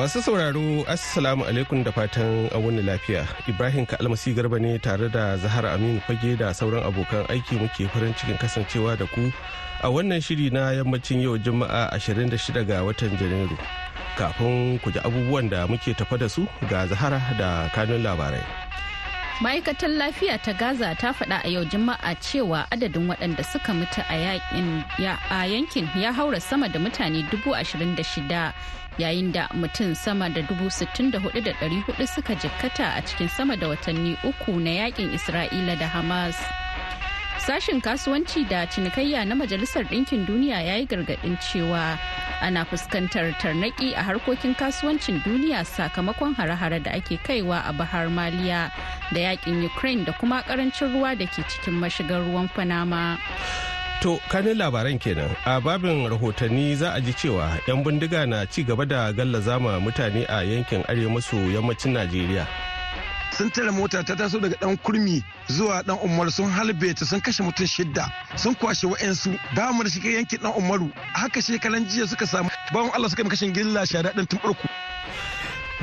Masu sauraro Assalamu alaikum da fatan wani lafiya. Ibrahim Kalmasi Garba ne tare da Zahara Aminu Fage da sauran abokan aiki muke farin cikin kasancewa da ku a wannan shiri na yammacin yau Juma'a 26 ga watan Janairu. Kafin ku ji abubuwan da muke tafa da su ga Zahara da kanun labarai. Ma'aikatar lafiya ta gaza ta faɗa a yau juma'a cewa adadin waɗanda suka mutu a yankin ya haura sama da mutane dubu ashirin da shida yayin da mutum sama da dubu sittin da huɗu da ɗari huɗu suka jikkata a cikin sama da watanni uku na yaƙin isra'ila da hamas. Sashen kasuwanci da cinikayya na majalisar ɗinkin duniya ya yi gargaɗin cewa ana fuskantar tarnaki a harkokin kasuwancin duniya sakamakon hare-hare da ake kaiwa a bahar maliya da yaƙin ukraine da kuma ƙarancin ruwa da ke cikin mashigar ruwan panama To, kanin labaran kenan a babin rahotanni za a ji cewa 'yan bindiga na ci gaba da gallazama mutane a yankin arewa maso yammacin Najeriya. Sun tare mota ta taso daga dan kurmi zuwa dan umar sun halbe ta sun kashe mutum shidda sun kwashe wa'yansu. Ba mu da shiga yankin dan umaru. Haka shekaran jiya suka samu bawan allah suka kashin gilla shada dan tumburku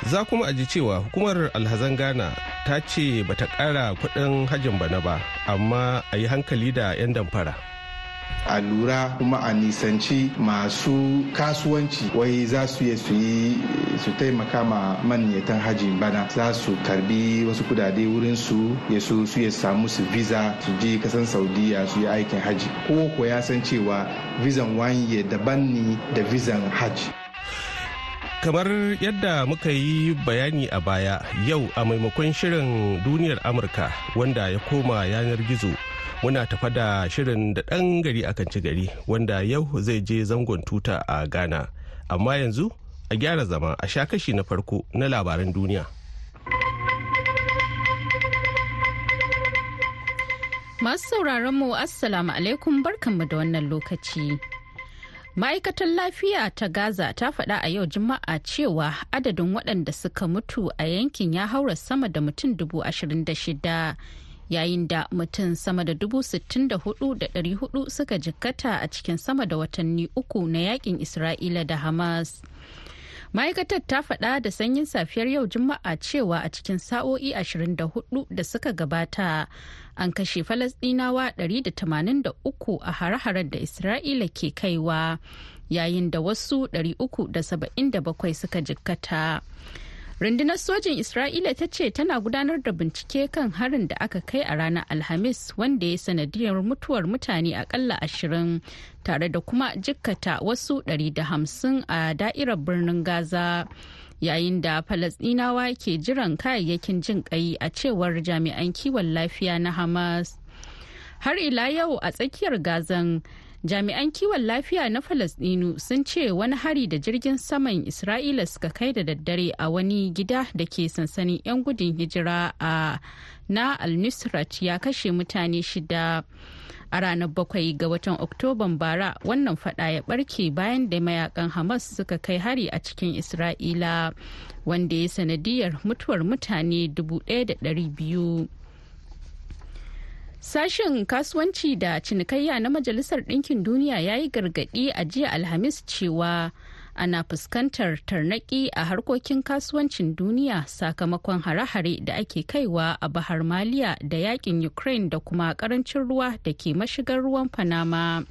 za kuma aji cewa hukumar alhazan ghana ta ce bata kara kuɗin hajjin bana ba amma a yi hankali da 'yan damfara. A lura kuma a nisanci masu kasuwanci wai za su yi su yi su taimaka ma manyatan haji bana. Za su karɓi wasu kudade wurin su ya so su ya samu su visa su je kasan saudiya su yi aikin haji ko ko ya san cewa vizan wanye daban ne da vizan haji kamar yadda muka yi bayani a baya yau a maimakon shirin duniyar amurka wanda ya koma yanar gizo muna tafa da shirin da ɗan gari akan ci gari wanda yau zai je zangon tuta a ghana. Amma yanzu a gyara zama a sha kashi na farko na labaran duniya. Masu sauraron mu assalamu alaikum barkanmu da wannan lokaci. Ma'aikatar lafiya ta gaza ta faɗa a yau juma'a cewa adadin waɗanda suka mutu a yankin ya haura sama da mutum dubu ashirin da shida. Yayin da mutum sama da dubu sittin da huɗu da dari huɗu suka jikkata a cikin sama da watanni uku na yaƙin isra'ila da hamas ma'aikatar ta faɗa da sanyin safiyar yau juma'a cewa a cikin sa'o'i 24 da suka gabata an kashe falasɗinawa 183 a hare-haren da isra'ila ke kaiwa yayin da wasu 377 suka jikkata. Rundunar sojin isra'ila ta ce tana gudanar da bincike kan harin da aka kai a ranar alhamis wanda ya sanadiyar mutuwar mutane akalla ashirin tare da kuma jikkata wasu 150 a da'irar birnin gaza. Yayin da falasdinawa ke jiran kayayyakin jin kai a cewar jami'an kiwon lafiya na hamas. Har ila yau a tsakiyar gazan jami'an kiwon lafiya na falasdinu sun ce wani hari da jirgin saman isra'ila suka kai da daddare a wani gida da ke sansanin 'yan gudun hijira a na al-nusrat ya kashe mutane shida a ranar bakwai ga watan oktoban bara. Wannan fada ya barke bayan da mayaƙan hamas suka kai hari a cikin isra'ila wanda ya sanadiyar mutuwar mutane 1,200 Sashen kasuwanci da cinikayya na Majalisar Ɗinkin Duniya ya yi gargaɗi a jiya Alhamis cewa ana fuskantar tarnaki a harkokin kasuwancin duniya sakamakon hare-hare da ake kaiwa a Bahar Maliya da yaƙin Ukraine da kuma ƙarancin ruwa da ke mashigar ruwan Panama.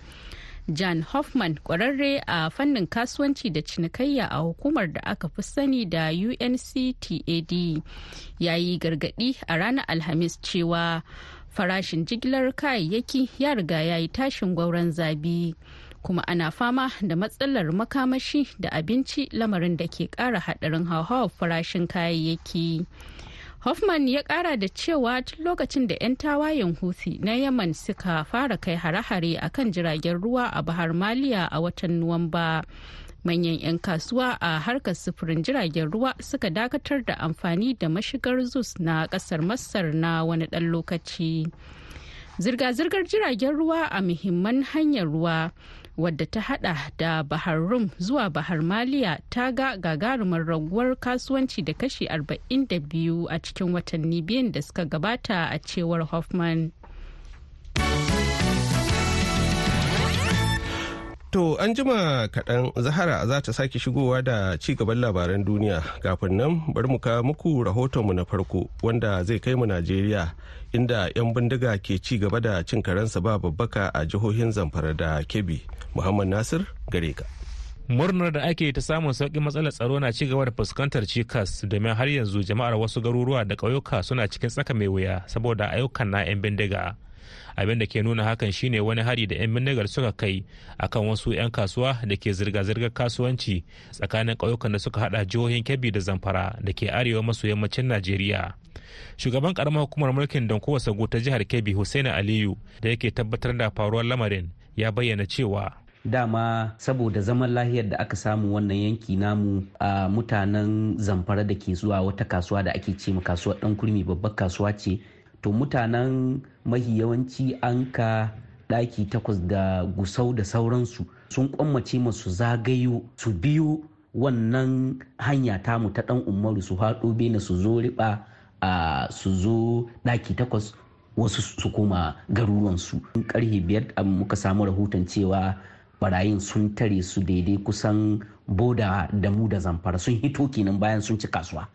Jan Hoffman kwararre a fannin kasuwanci da cinikayya a hukumar da aka fi sani da UNCTAD ya yi gargaɗi a ranar Alhamis cewa farashin jigilar kayayyaki ya riga ya yi tashin gwauron zabi kuma ana fama da matsalar makamashi da abinci lamarin da ke kara hadarin hauhawar farashin kayayyaki. Hoffman ya kara da cewa tun lokacin da 'yan tawayen huthi na yaman suka fara kai hare-hare a kan jiragen ruwa a bahar maliya a watan nuwamba manyan 'yan kasuwa a harkar sufurin jiragen ruwa suka dakatar da amfani da mashigar zus na ƙasar masar na wani ɗan lokaci. Zirga-zirgar jiragen ruwa a muhimman hanyar ruwa wadda ta hada da bahar rum zuwa bahar maliya ta ga gagarumar raguwar kasuwanci da kashi 42 a cikin watanni biyun da suka gabata a cewar hoffman. To an jima kaɗan Zahara za ta sake shigowa da ci gaban labaran duniya kafin nan bari mu kawo muku rahotonmu na farko wanda zai kai mu Najeriya inda 'yan bindiga ke ci gaba da cin karensa ba babbaka a jihohin Zamfara da Kebbi. Muhammad Nasir gare ka. murnar da ake ta samun sauƙin matsalar tsaro na cigaba da fuskantar cikas domin har yanzu jama'ar wasu garuruwa da ƙauyuka suna cikin tsaka mai wuya saboda ayyukan na 'yan bindiga abin da ke nuna hakan shine wani hari da 'yan bindigar suka kai akan wasu 'yan kasuwa da ke zirga-zirgar kasuwanci tsakanin ƙauyukan da suka hada jihohin kebbi da zamfara da ke arewa maso yammacin najeriya. Shugaban karamar hukumar mulkin donkowa sagu ta jihar kebbi hussaini aliyu da yake tabbatar da faruwar lamarin ya bayyana cewa dama saboda zaman lahiyar da aka samu wannan yanki namu a mutanen zamfara da ke zuwa wata kasuwa da ake ce kasuwar dan kurmi babbar kasuwa ce to mutanen mahi yawanci an ka ɗaki takwas da gusau da sauransu sun kwammace masu zagayo su biyo wannan hanya tamu ta ɗan umaru su haɗo bene su zo riba a su zo ɗaki takwas wasu su koma garuruwansu. Karfe biyar muka samu rahoton cewa barayin sun tare su daidai kusan boda da mu da zamfara. Sun hito kenan bayan sun ci kasuwa.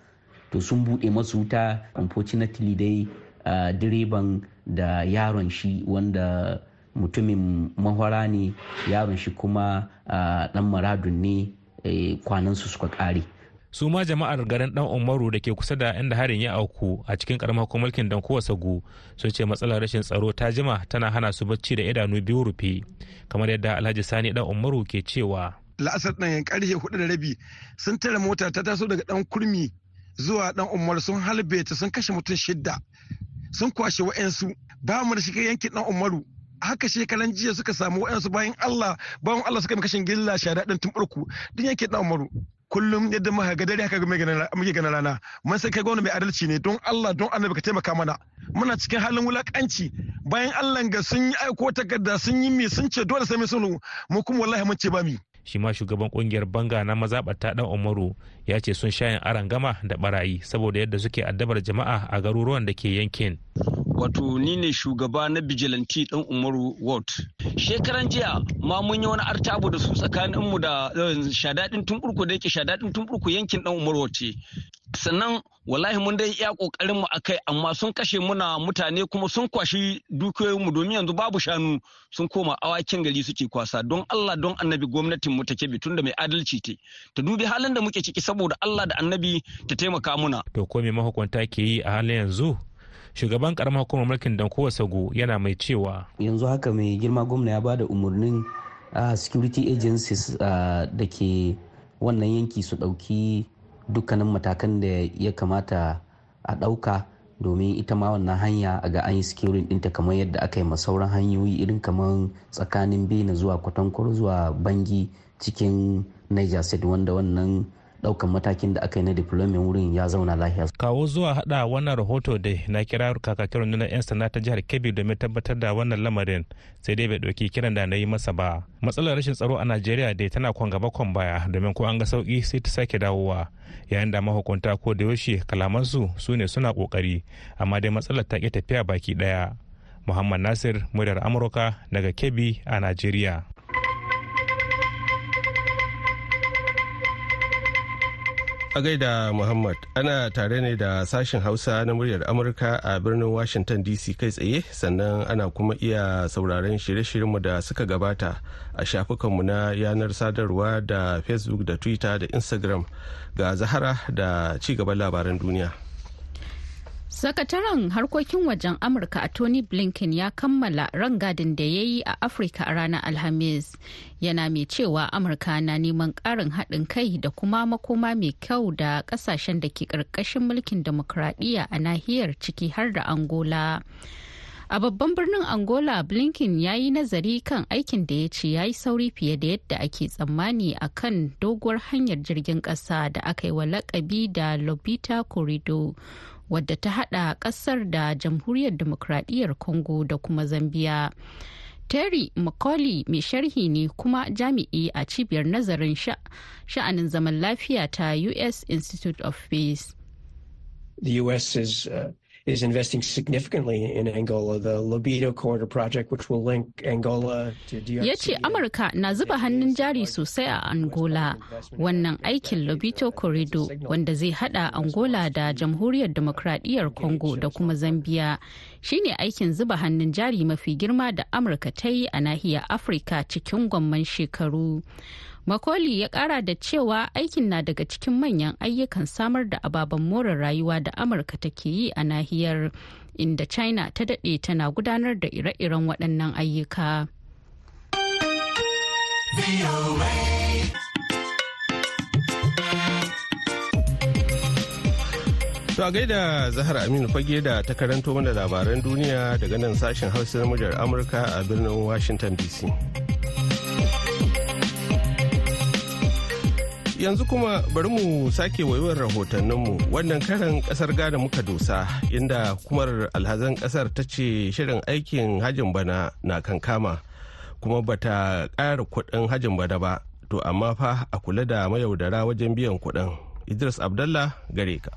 To sun buɗe masu wuta. Unfortunately dai direban da yaron shi wanda mutumin mahwara ne yaron shi kuma dan maradun ne eh, kwanansu suka ƙare. Su ma jama'ar garin dan umaru da ke kusa da inda harin ya auku a cikin karamar mulkin dan kowa sagu sun ce matsalar rashin tsaro ta jima tana hana su bacci da idanu biyu rufe kamar yadda alhaji sani dan umaru ke cewa. La'asar ɗan ƙarfe huɗu da rabi sun tare mota ta taso daga dan kurmi zuwa dan umar sun halbe ta sun kashe mutum shidda. Sun kwashe wa'yansu. Ba mu da shiga yankin dan umaru. Haka shekaran jiya suka samu wa'yansu bayan Allah bayan Allah suka kashin gilla shada ɗin tumɓurku duk yankin dan umaru. Kullum yadda muka ga dare haka muke gana rana. Mun sai kai gwamnati mai adalci ne. Don Allah don annabi ka taimaka mana. Muna cikin halin wulakanci. Bayan Allah ga sun yi aiko takarda sun yi mi sun ce dole sai mai sunu mu kuma wallahi mun ce ba mi. Shi ma shugaban ƙungiyar banga na mazaɓata dan umaru ya ce sun shayin aran gama da barayi saboda yadda suke addabar jama'a a garuruwan da ke yankin. Wato ni ne shugaba na bijilanti dan umaru ward. Shekaran jiya ma mun yi wani artabu da su tsakanin mu da shadadin tumburku da yake shadadin tumburku yankin dan umaru ce. Sannan wallahi mun dai iya ƙoƙarin mu akai amma sun kashe muna mutane kuma sun kwashi dukiyoyin mu domin yanzu babu shanu sun koma awakin gari suke kwasa. Don Allah don annabi gwamnatin mu take bitun da mai adalci te ta dubi halin da muke ciki saboda Allah da annabi ta taimaka muna. To ko me mahukunta ke yi a halin yanzu? Shugaban karamar hukumar mulkin dankowa sago yana mai cewa yanzu haka mai girma gwamna ya ba da umarnin uh, security agencies uh, da ke wannan yanki su ɗauki dukkanin matakan da ya kamata a ɗauka domin ita ma wannan hanya a ga an yi securing ɗinta kamar yadda aka yi sauran hanyoyi irin kamar tsakanin bena zuwa kwatankwar zuwa bangi cikin niger state wanda wannan ɗaukan matakin da aka yi na deployment wurin ya zauna lafiya. kawo zuwa hada wannan rahoto dai na kira kakakin rundunar 'yan sanda ta jihar kebbi domin tabbatar da wannan lamarin sai dai bai ɗauki kiran da na yi masa ba. Matsalar rashin tsaro a najeriya dai tana kwan gaba kwan baya domin ko an ga sauƙi sai ta sake dawowa. Yayin da mahukunta ko da yaushe kalamansu su ne suna ƙoƙari amma dai matsalar ta ki tafiya baki ɗaya. Muhammad nasir muryar amurka daga kebbi a najeriya. A gaida Muhammad ana tare ne da sashen Hausa na muryar Amurka a birnin Washington DC kai tsaye sannan ana kuma iya sauraron shirye-shiryenmu da suka gabata a shafukanmu na yanar sadarwa da Facebook da Twitter da Instagram ga Zahara da ci gaban labaran duniya. Sakataren harkokin wajen Amurka a Tony Blinken ya kammala rangadin da ya yi a Afirka a ranar Alhamis. Yana mai cewa Amurka na neman ƙarin haɗin kai da kuma makoma mai kyau da ƙasashen da ke ƙarƙashin mulkin demokuraɗiyya a nahiyar ciki har da Angola. A babban birnin Angola, Blinken ya yi nazari kan aikin da ya ce ya yi sauri fiye da yadda ake tsammani a kan doguwar hanyar jirgin ƙasa da aka yi wa lakabi da Lobita Corridor, wadda ta hada ƙasar da Jamhuriyar Demokradiyyar Congo da kuma Zambia. Terry McCauley mai sharhi ne kuma jami'i a cibiyar nazarin sha'anin zaman lafiya ta U.S. Institute of Peace. The U.S. is uh, is investing significantly in Angola, the Lobito Corridor project, which will link Angola to DRC. Ya ce Amurka na zuba hannun jari sosai a Angola, wannan aikin Lobito Corridor wanda zai hada Angola da Jamhuriyar Demokradiyyar Congo da kuma Zambia. shine aikin zuba hannun jari mafi girma da Amurka ta yi a nahiyar Afirka cikin gwamman shekaru. Makoli ya kara da cewa aikin na daga cikin manyan ayyukan samar da ababen more rayuwa da Amurka take yi a nahiyar inda China ta daɗe tana gudanar da ire-iren waɗannan ayyuka. To a gaida Zahar Aminu fage da ta karanto mana labaran duniya daga nan sashen hausa na muryar Amurka a birnin Washington DC. Yanzu kuma bari mu sake waiwar rahotanninmu. Wannan karan ƙasar Ghana muka dosa inda hukumar alhazan ƙasar ta ce shirin aikin hajin bana na kankama kuma bata ƙara kuɗin hajin bana ba. To amma fa a kula da mayaudara wajen biyan kuɗin. Idris abdallah gare ka.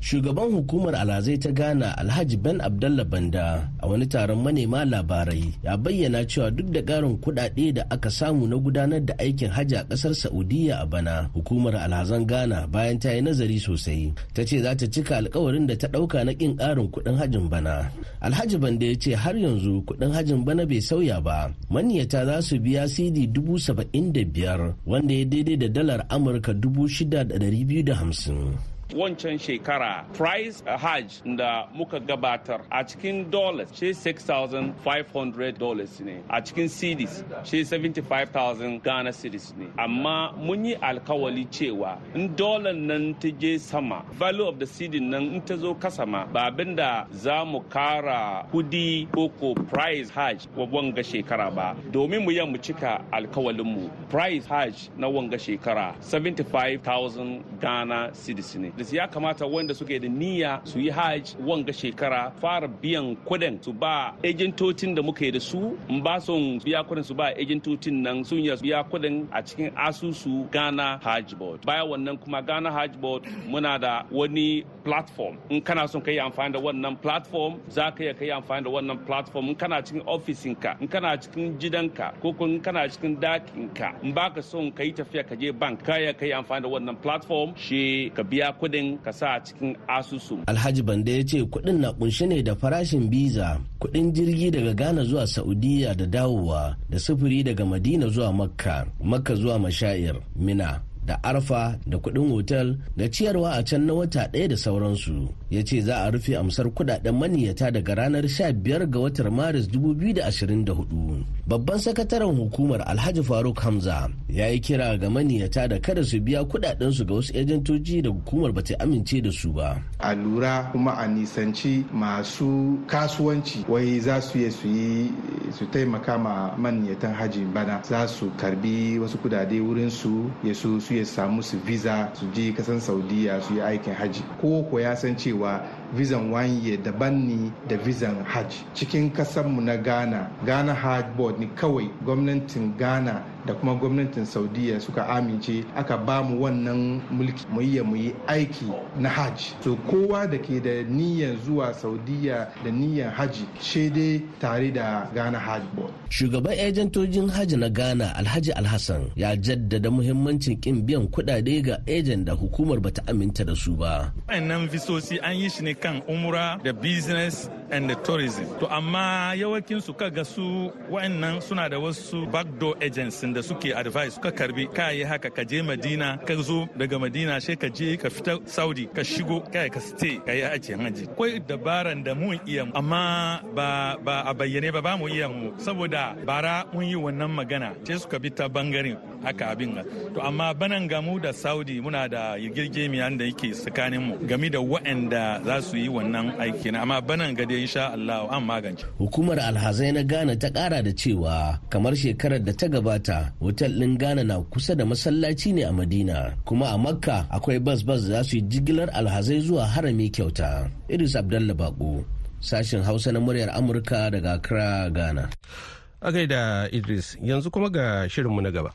Shugaban hukumar alhazai ta ghana alhaji ben abdallah banda a wani taron manema labarai ya bayyana cewa duk da karin kudade da aka samu na gudanar da aikin hajji a ƙasar saudiya a bana hukumar alhazan ghana bayan ta yi nazari sosai ta ce za ta cika alkawarin da ta ɗauka na kin karin kuɗin hajjin bana. Alhaji banda ya ce har yanzu kuɗin hajjin bana bai sauya ba. Maniyata za su biya cd dubu saba'in da biyar wanda ya daidai da dalar amurka dubu shida da dari biyu da hamsin. Wancan shekara price hajj da muka gabatar a cikin dollars shi 6,500 dollars ne a cikin cedis shi 75,000 ghana cedis ne. Amma mun yi alkawali cewa in dollar nan ta je sama value of the cedin nan in ta zo kasa ma ba abin da za mu kara kuɗi ko price hajj wa wanga shekara ba. Domin mu mu cika alkawalinmu price hajj na wanga shekara 75,000 ghana cedis ne. Da ya kamata wanda suke da niyya su yi hajj wanga shekara fara biyan kuɗin su ba ejentocin da muke da su. In ba son biya kuɗin su ba ejentocin nan sun yi biya kuɗin a cikin asusu Ghana Hajj Board. Baya wannan kuma Ghana Hajj Board muna da wani platform. In kana son ka yi amfani da wannan platform za ka iya ka yi amfani da wannan platform. In kana cikin ofisinka in kana cikin gidanka ko in kana cikin dakinka in baka son ka yi tafiya ka je bank ka ka yi amfani da wannan platform shi ka biya kuɗin kuɗin ka sa a cikin asusu. Alhaji Bande ya ce kuɗin na kunshe ne da farashin biza, kuɗin jirgi daga Ghana zuwa Saudiya da dawowa, da sufuri daga Madina zuwa Makka, Makka zuwa Mashair, Mina. Da arfa da kuɗin otal da ciyarwa a can na wata ɗaya da sauransu. Ya ce za a rufe amsar kuɗaɗen maniyata daga ranar 15 ga watan maris 2024 babban sakataren hukumar alhaji faruk hamza ya yi kira ga maniyata da kada su biya kudadensu ga wasu ejentoci da hukumar bata amince da su ba. A lura kuma a nisanci masu kasuwanci wai za su yi su yi su taimaka ma maniyatan haji bana. Za su karɓi wasu kudade wurin su ya su ya samu su visa su je kasan saudiya su yi aikin haji. Ko ko ya san cewa vizan wanye daban ne da vizan hajj. Cikin kasanmu na ghana ghana hajj board ne kawai gwamnatin ghana da kuma gwamnatin saudiya suka amince aka ba mu wannan mulki mu yi mu yi aiki na hajj. So kowa da ke da niyyar zuwa saudiya da niyyar haji dai tare da ghana hajj board. Shugaban ejentojin hajji na ghana alhaji alhassan ya jaddada muhimmancin kin biyan kuɗaɗe ga ejen da hukumar bata aminta da su ba. Wayannan visosi an yi shi ne kan umra da business and the tourism. To amma yawakin su kaga su wayannan suna da wasu backdoor agents da suke advice. Ka karɓi ka haka ka je madina ka zo daga madina sai ka je ka fita saudi ka shigo kai ka stay ka yi haji. Akwai dabaran da mun iya amma ba ba a bayyane ba ba mu iya mu. Saboda bara mun yi wannan magana sai suka bi ta ɓangaren haka abin to amma banan gamu da saudi muna da girgemiya da yake tsakanin mu game da waɗanda za su yi wannan aiki na amma banan gade insha Allah an magance. Hukumar alhazai na Ghana ta kara da cewa kamar shekarar da ta gabata hotel ɗin Ghana na kusa da masallaci ne a Madina kuma a Makka akwai bas bas za su yi jigilar alhazai zuwa harami kyauta. Idris Abdallah Bako sashen Hausa na muryar Amurka daga Accra Ghana. A gaida Idris yanzu kuma ga shirinmu na gaba.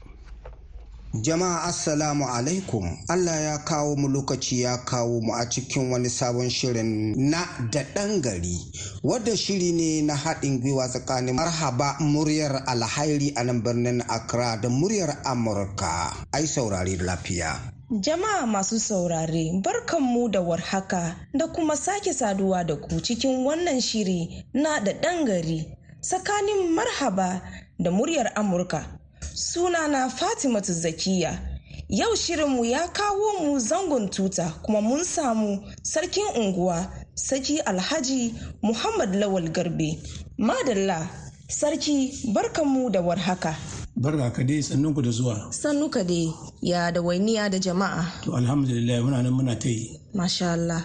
Jama'a Assalamu alaikum Allah ya kawo mu lokaci ya kawo mu a cikin wani sabon shirin na da ɗan gari wadda shiri ne na haɗin gwiwa tsakanin marhaba muryar alhairi a nan birnin Accra da muryar Amurka ai saurari lafiya. Jama'a masu saurare barkanmu da warhaka da kuma sake saduwa da ku cikin wannan shiri na da ɗan gari tsakanin marhaba da muryar Amurka. Sunana fatimatu zakiya yau shirinmu ya kawo mu zangon tuta kuma mun samu sarkin unguwa sarki alhaji muhammad lawal garbe. Madalla sarki barkanmu da warhaka. Barka ka dai sannunku da zuwa. Sannu ka dai ya da wainiya da jama'a. To alhamdulillah muna nan muna ta yi. Masha Allah.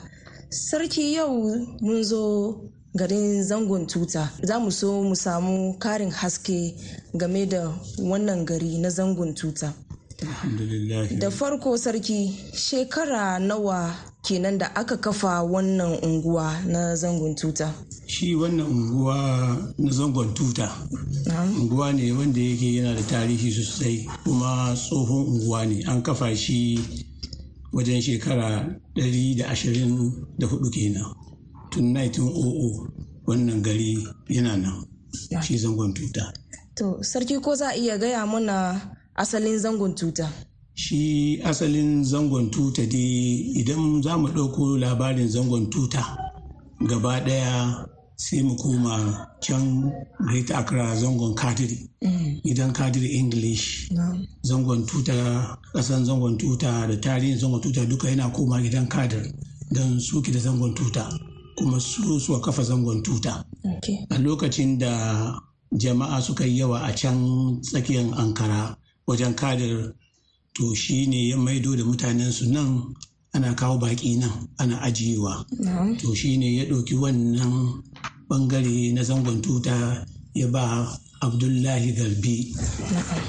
Sarki yau mun zo garin zangon tuta. Za mu so mu samu karin haske game da wannan gari na zangon tuta. Da farko sarki shekara nawa kenan da aka kafa wannan unguwa na zangon tuta? Shi wannan unguwa na zangon tuta unguwa ne wanda yake yana da tarihi sosai kuma tsohon unguwa ne. An kafa shi wajen shekara 124 kenan. Tun 1900 wannan gari yana nan shi zangon tuta. To, sarki ko za a iya gaya mana asalin zangon tuta? Shi asalin zangon tuta dai idan za mu ɗauko labarin zangon tuta gaba ɗaya sai mu koma can Great Accra zangon kadiri. Idan kadiri English zangon tuta ƙasan zangon tuta da tarihin zangon tuta duka yana koma gidan kadir don suke da zangon tuta. Kuma su suka kafa zangon tuta. A lokacin da jama'a suka yi yawa a can tsakiyar Ankara wajen kadir to shi ne ya maido da mutanen su nan ana kawo baƙi nan ana ajiyewa. To shi ne ya ɗauki wannan ɓangare na zangon tuta ya ba Abdullahi Garbi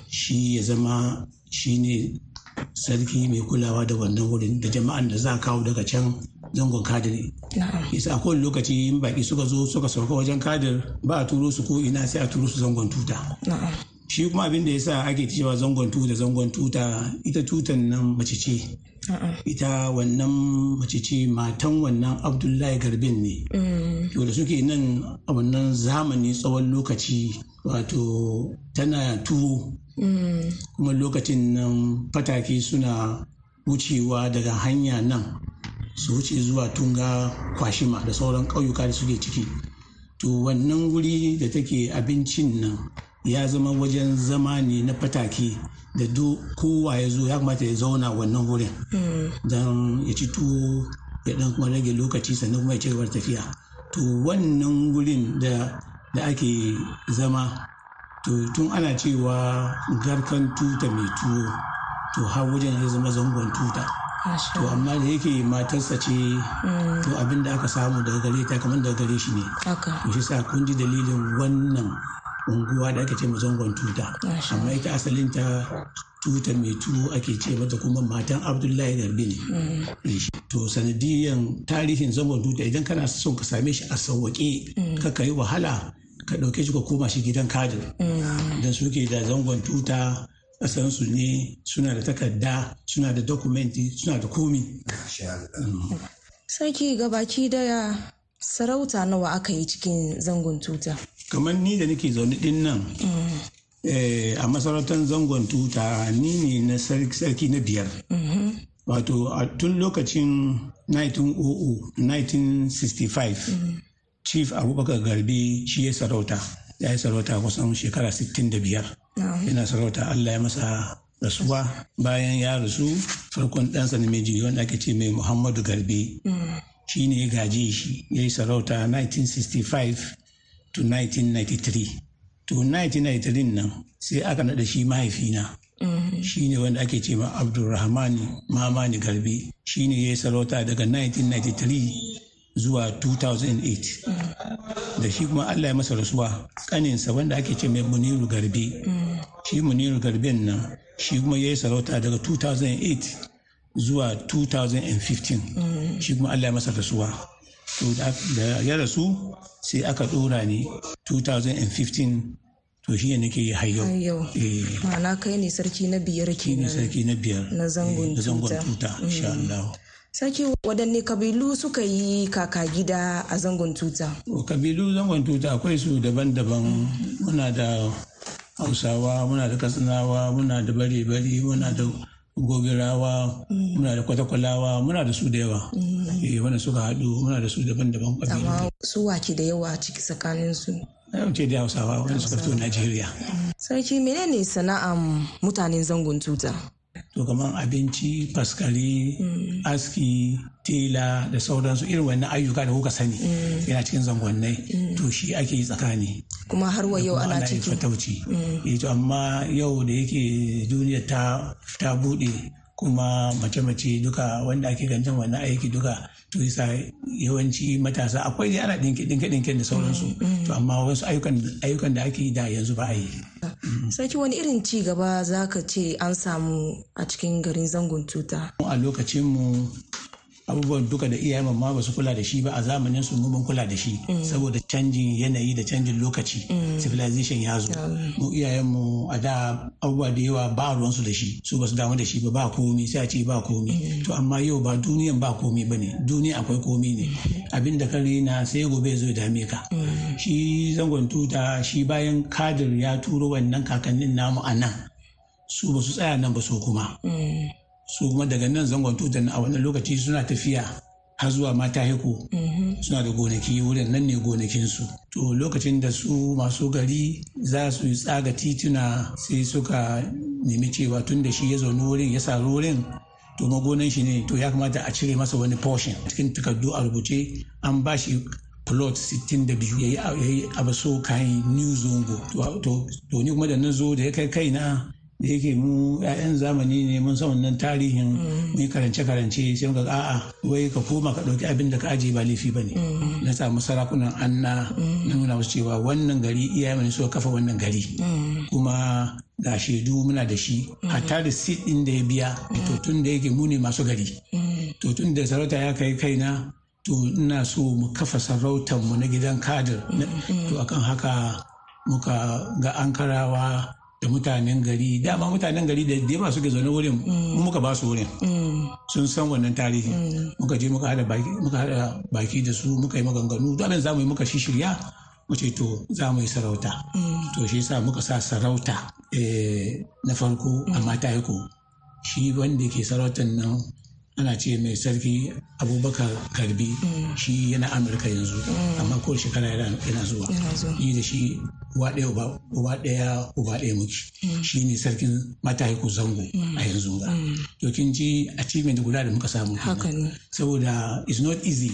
shi ya zama shi ne sarki mai kulawa da wannan wurin da jama'an da za a kawo daga can zangon kadiri. Yasa a kowane lokaci in baki suka zo suka sauka wajen kadir ba a turo su ko ina sai a turo su zangon tuta. Shi kuma abin da yasa ake cewa zangon tuta zangon tuta ita tutan nan mace ce. Ita wannan mace ce matan wannan Abdullahi Garbin ne. To da suke nan a wannan zamani tsawon lokaci wato tana tuwo. Kuma lokacin nan fatake suna wucewa daga hanya nan su wuce zuwa tunga kwashima da sauran ƙauyuka da suke ciki. To wannan wuri da take abincin nan ya zama wajen zama ne na fatake da kowa ya zo ya kamata ya zauna wannan wurin. Don ya ci tuwo ya dan kuma rage lokaci sannan kuma ya ci gaba tafiya. To wannan wurin da ake zama to tun ana cewa garkan tuta mai tuwo to har wajen ya zama zangon tuta. To amma da yake matarsa ce to abin da aka samu daga gare ta kamar daga gare shi ne. To shi sa kun ji dalilin wannan unguwa da ake ce zangon tuta. Amma ita asalin ta tuta mai tuwo ake ce mata kuma matan abdullahi garbi ne. To sanadiyan tarihin zangon tuta idan kana son ka same shi a sauwaƙe ka yi wahala ka ɗauke shi ka koma shi gidan kadir don suke da zangon tuta kasansu ne suna da takarda suna da dokumenti suna da komi. Sarki gabaki ɗaya sarauta nawa aka yi cikin zangon tuta. Kamar ni da nake zaune ɗin nan a masarautar zangon tuta ni ne na sarki na biyar. Wato a tun lokacin 1900 1965 Chief Abubakar Garbi shi ya sarauta. Ya yi sarauta kusan shekara 65. Yana sarauta Allah ya masa rasuwa. Bayan ya rasu farkon ɗansa namiji wanda ake ce mai Muhammadu Garbe. Shi ne ya gaje shi ya yi sarauta 1965 to 1993 to 1993 nan sai aka naɗa shi mahaifina. Shi ne wanda ake ce ma Abdulrahmani Mamani Garbe. Shi ne ya yi sarauta daga 1993 zuwa 2008 da shi kuma allah ya masa rasuwa. Kaninsa wanda ake ce mai muniru garbe. Shi muniru garben nan shi kuma ya yi sarauta daga 2008 zuwa 2015 shi kuma allah ya masa rasuwa. To da ya rasu sai aka dora ne 2015 to shi ne nake yi hayyau yau. Ma'ana kai ne sarki na biyar ne kenan sarki na biyar. na zangon zangon tuta. insha Allah. Sarki waɗanne kabilu suka yi kaka gida a zangon tuta? Kabilu zangon tuta akwai su daban-daban. Muna da hausawa muna da katsinawa muna da bare-bare muna da gobirawa muna da kwatakwalawa muna da su da yawa. Eh wanda suka haɗu muna da su daban-daban. Amma su wake da yawa ciki tsakanin su na ce da hausawa wanda suka fito najeriya. Sarki menene sana'an mutanen zangon tuta? To kamar abinci faskare aski tela da sauransu. Irin wannan ayyuka da kuka sani yana cikin zangonnai. To shi ake yi tsakani. Kuma har wa yau ana ciki fatauci. Eh, to amma yau da yake duniya ta ta buɗe kuma mace-mace duka wanda ake ganin wannan aiki duka to yasa yawanci matasa akwai dai ana dinke dinke dinke da sauransu. To amma wasu ayyukan da ake da yanzu ba a yi. Sarki wani irin ci gaba za ka ce an samu a cikin garin zangon tuta? A lokacin mu abubuwan duka da iyayen ma ba su kula da shi ba a zamanin su mu mun kula da shi. Saboda canjin yanayi da canjin lokaci civilization ya zo. Mu iyayen mu a da abubuwa da yawa ba ruwan su da shi su ba su damu da shi ba ba komi sai a ce ba komi. To amma yau ba duniyan ba komi ba ne duniya akwai komi ne. Abin da ka na sai gobe zo dame ka. Shi zangon tuta shi bayan kadir ya turo wannan kakannin namu a nan. Su ba su tsaya nan ba su kuma. Su kuma daga nan zangon tutan a wannan lokaci suna tafiya har zuwa mata haiku. Suna da gonaki wurin nan ne gonakinsu. To lokacin da su masu gari za su yi tsaga tituna sai suka nemi cewa tun da shi ya zaune wurin ya saru wurin to magonan shi ne to ya kamata a cire masa wani portion. Cikin takardu a rubuce an ba shi plot 62 ya yi abaso kayan new zongo to ni kuma da na zo da ya kai kaina da yake mu 'ya'yan zamani ne mun san wannan tarihin mai karance-karance sai muka ga a'a wai ka koma ka ɗauki abin da ka ajiye ba laifi ba ne. Na samu sarakunan anna na nuna musu cewa wannan gari iyayen ne suka kafa wannan gari. Kuma ga shaidu muna da shi. Hatta da sit ɗin da ya biya. To tun da yake mu ne masu gari. To tun da sarauta ya kai kaina to ina so mu kafa sarautar mu na gidan kadir. To akan haka muka ga ankarawa da mutanen gari. Dama mutanen gari da yawa suke zaune wurin mu muka ba su wurin. Sun san wannan tarihi muka je muka hada baki muka hada baki da su muka yi maganganu. Duk abin za mu yi muka shishirya mu ce to za mu yi sarauta. To shi yasa muka sa sarauta eh, na farko amma ta yi ko. Shi wanda ke sarautar nan ana ce mai sarki abubakar karɓi shi yana amurka yanzu amma ko shekara yana yana zuwa. Ni da shi uwa ɗaya uba ɗaya uba ɗaya muke. Shi ne sarkin matahiku zango a yanzu ga. To kin ji achievement guda da muka samu kenan. haka ne. Saboda it's not easy.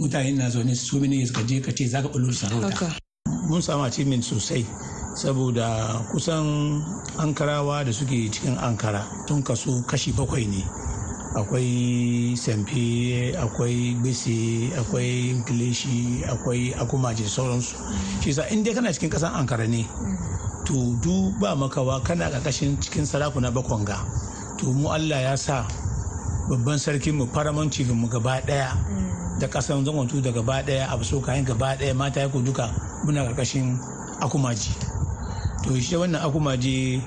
Mutane na zaune so many years ka je ka ce zaka bulur sarauta mun samu achievement sosai saboda kusan ankarawa da suke cikin ankara tun kaso kashi bakwai ne. Akwai samfe akwai gbese akwai kilishi akwai akumaji da sauransu. Shi sa in dai kana cikin kasan ankara ne to du ba makawa kana ƙarƙashin cikin sarakuna bakwanga to mu allah ya sa babban sarkin mu paramount mu gaba ɗaya da kasan zangontu da gaba ɗaya abu so kayan gaba ɗaya mata ya duka muna ƙarƙashin akumaji. To shi wannan akumaji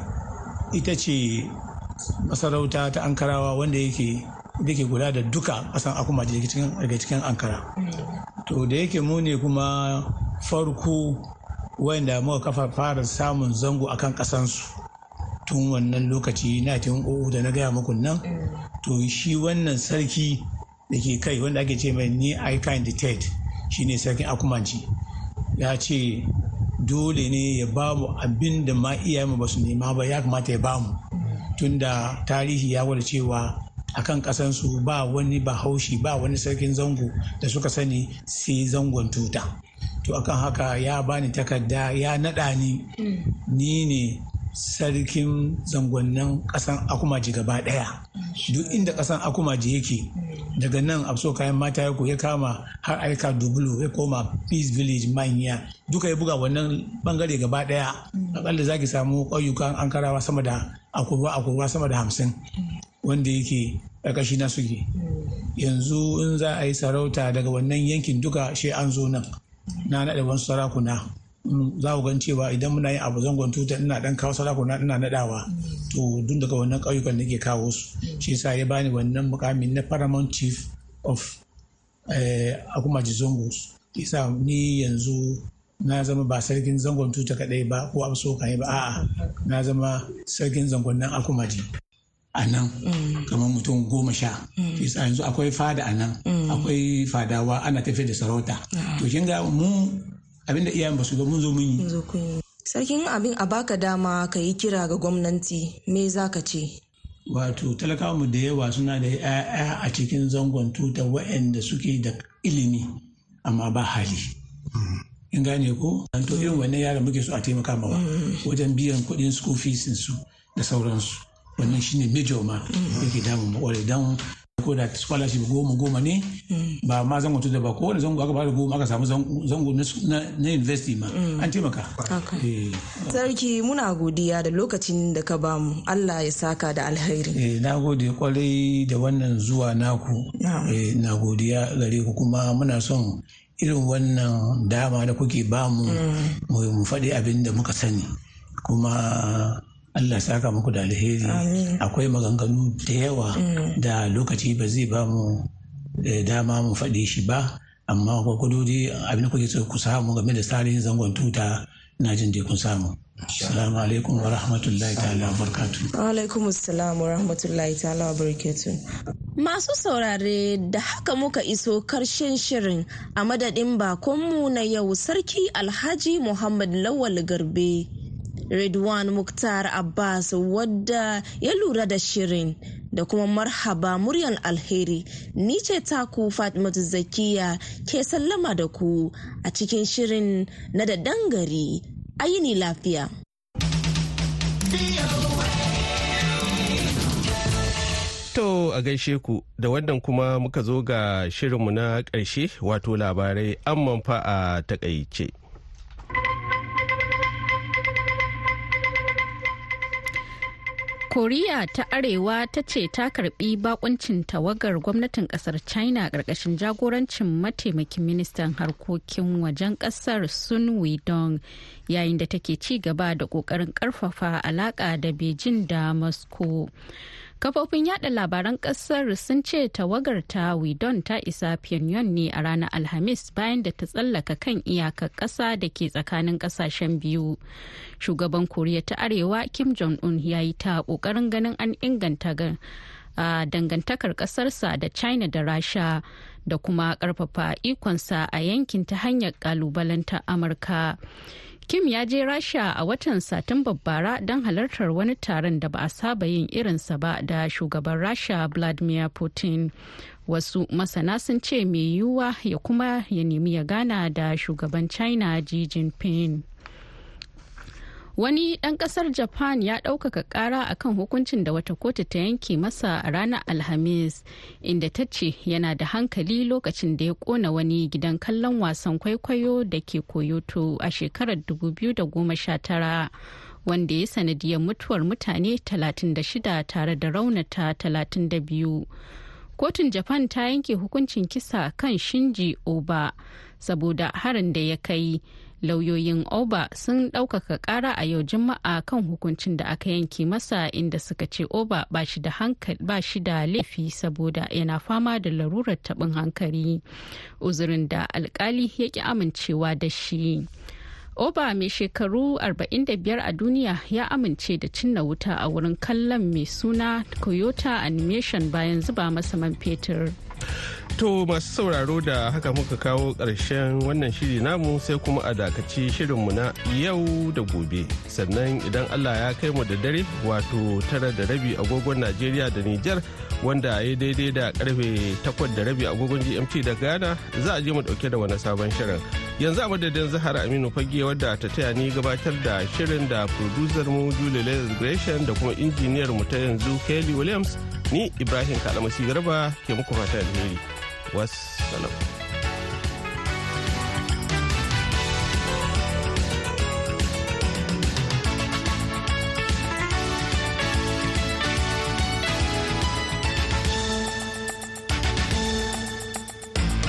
ita ce masarauta ta ankarawa wanda yake da ke kula da duka kasan akumaji daga cikin ankara. To da yake mu ne kuma farko wanda muka kafa fara samun zango akan kasansu tun wannan lokaci na tun da na gaya muku nan. To shi wannan sarki da ke kai wanda ake ce mai ni aika ted shi ne sarkin akumanci. Ya ce dole ne ya ba mu abin da ma iyayenmu ba su nema ba ya kamata ya ba mu tunda tarihi ya gwada cewa akan kasansu ba wani bahaushe ba wani sarkin zango da suka sani sai zangon tuta. To akan haka ya bani takarda ya naɗa ni. Ni ne sarkin zangonnin ƙasan akumaji gaba ɗaya. Duk inda ƙasan akumaji yake daga nan a so kayan mata ya ya kama har aika dubulu ya koma peace village manya. Duka ya buga wannan ɓangare gaba ɗaya akalla za ki samu ƙauyukan an karawa sama da akurwa akurwa sama da hamsin wanda yake ƙarƙashi na suke. Yanzu in za a yi sarauta daga wannan yankin duka shi an zo nan. Na naɗa wasu sarakuna. Za ku gan cewa idan muna yin abu zangon tuta ina dan kawo sarakuna ina naɗawa. To duk daga wannan ƙauyukan nake kawo su. Shi yasa ya bani wannan mukamin na paramount chief of akumaji zongos isa ni yanzu na zama ba sarkin zangon tuta kadai ba ko amso kai ba a'a na zama sarkin zangon nan akumaji a nan kamar mutum goma sha. Isa yanzu akwai fada a nan akwai fadawa ana tafiya da sarauta. To kin ga mu abin da iyayen ba su ga mun zo mun yi. Sarkin abin a baka dama ka yi kira ga gwamnati me za ka ce? Wato talakawa da yawa suna da 'ya'ya a cikin zangon tuta waɗanda suke da ilimi amma ba hali. In gane ko? To irin wannan yaran muke so a taimaka mawa wajen biyan kuɗin school fees su da sauransu. Wannan shine major ma yake damun makware don ko da scholarship goma goma ne ba ma zango tuta ba. Kowane zango aka ba da goma aka samu zango na university ma. An taimaka. Sarki muna godiya da lokacin da ka ba mu. Allah ya saka da alheri. Na gode ƙwarai da wannan zuwa naku. Na godiya gare ku kuma muna son irin wannan dama da kuke ba mu. Mu faɗi abin da muka sani. Kuma Allah saka muku da alheri akwai maganganu da yawa da lokaci ba zai ba mu dama mu faɗi shi ba amma kwakwado dai abin da kuke so ku samu game da tarihin zangon tuta na jin dai kun samu Assalamu alaikum wa rahmatullahi ta'ala wa barakatu. Wa alaikum assalam wa rahmatullahi ta'ala wa barakatu. Masu saurare da haka muka iso ƙarshen shirin a madadin bakonmu na yau sarki Alhaji Muhammad Lawal Garbe. Redwan Muktar Abbas wadda ya lura da shirin da kuma marhaba muryan alheri ni ce taku Fatimatu Zakiya ke sallama da ku a cikin shirin na da dangari ayini lafiya. To a gaishe ku da wannan kuma muka zo ga shirinmu na ƙarshe wato labarai amman fa a taƙaice. Koriya ta arewa ta ce ta karɓi bakuncin tawagar gwamnatin ƙasar china ƙarƙashin jagorancin mataimakin ministan harkokin wajen ƙasar sun widong yayin da take ci gaba da ƙoƙarin ƙarfafa alaka da beijing da moscow. Kafofin yada labaran ƙasar sun ce tawagar ta widon ta isa pyongyang ne a ranar alhamis bayan da ta tsallaka kan iyakar kasa da ke tsakanin ƙasashen biyu. Shugaban koriya ta arewa kim jong-un ya yi ta ƙoƙarin ganin an inganta a dangantakar kasarsa da china da rasha da kuma ƙarfafa ikonsa a yankin ta hanyar kalubalanta amurka. Kim ya je Rasha a watan Satumbar bara don halartar wani taron da ba a saba yin irinsa ba da shugaban Rasha Vladimir Putin. Wasu masana sun ce mai yiwuwa ya kuma ya nemi ya gana da shugaban China Xi Jinping. Wani ɗan ƙasar Japan ya ɗaukaka ƙara akan hukuncin da wata kotu ta yanke masa a ranar Alhamis, inda ta ce yana da hankali lokacin da ya ƙona wani gidan kallon wasan kwaikwayo da ke Kyoto a shekarar 2019, wanda ya sanadiyar mutuwar mutane 36 tare da raunata 32. Kotun Japan ta yanke hukuncin kisa kan Shinji Oba saboda harin da ya kai. Lauyoyin oba sun ɗaukaka ƙara a yau juma'a kan hukuncin da aka yanke masa inda suka ce oba ba shi da ba shi da laifi saboda yana fama da larurar taɓin hankali uzurin da alkali ya ƙi amincewa da shi. Oba mai shekaru 45 a duniya ya amince da cinna wuta a wurin kallon mai suna toyota animation bayan zuba masa man fetur. To masu sauraro da haka muka kawo ƙarshen wannan shiri namu sai kuma a dakaci shirinmu na yau da gobe. Sannan idan Allah ya kai mu da dare wato tara da rabi agogon Najeriya da Nijar wanda ya daidai da ƙarfe takwas da rabi agogon GMT da Ghana za a je mu ɗauke da wani sabon shirin. Yanzu a madadin Zahara Aminu Fage wadda ta taya ni gabatar da shirin da producer mu Julie Gresham da kuma injiniyar mu ta yanzu Kelly Williams ni Ibrahim Kalamasi Garba ke muku fatan alheri wassalam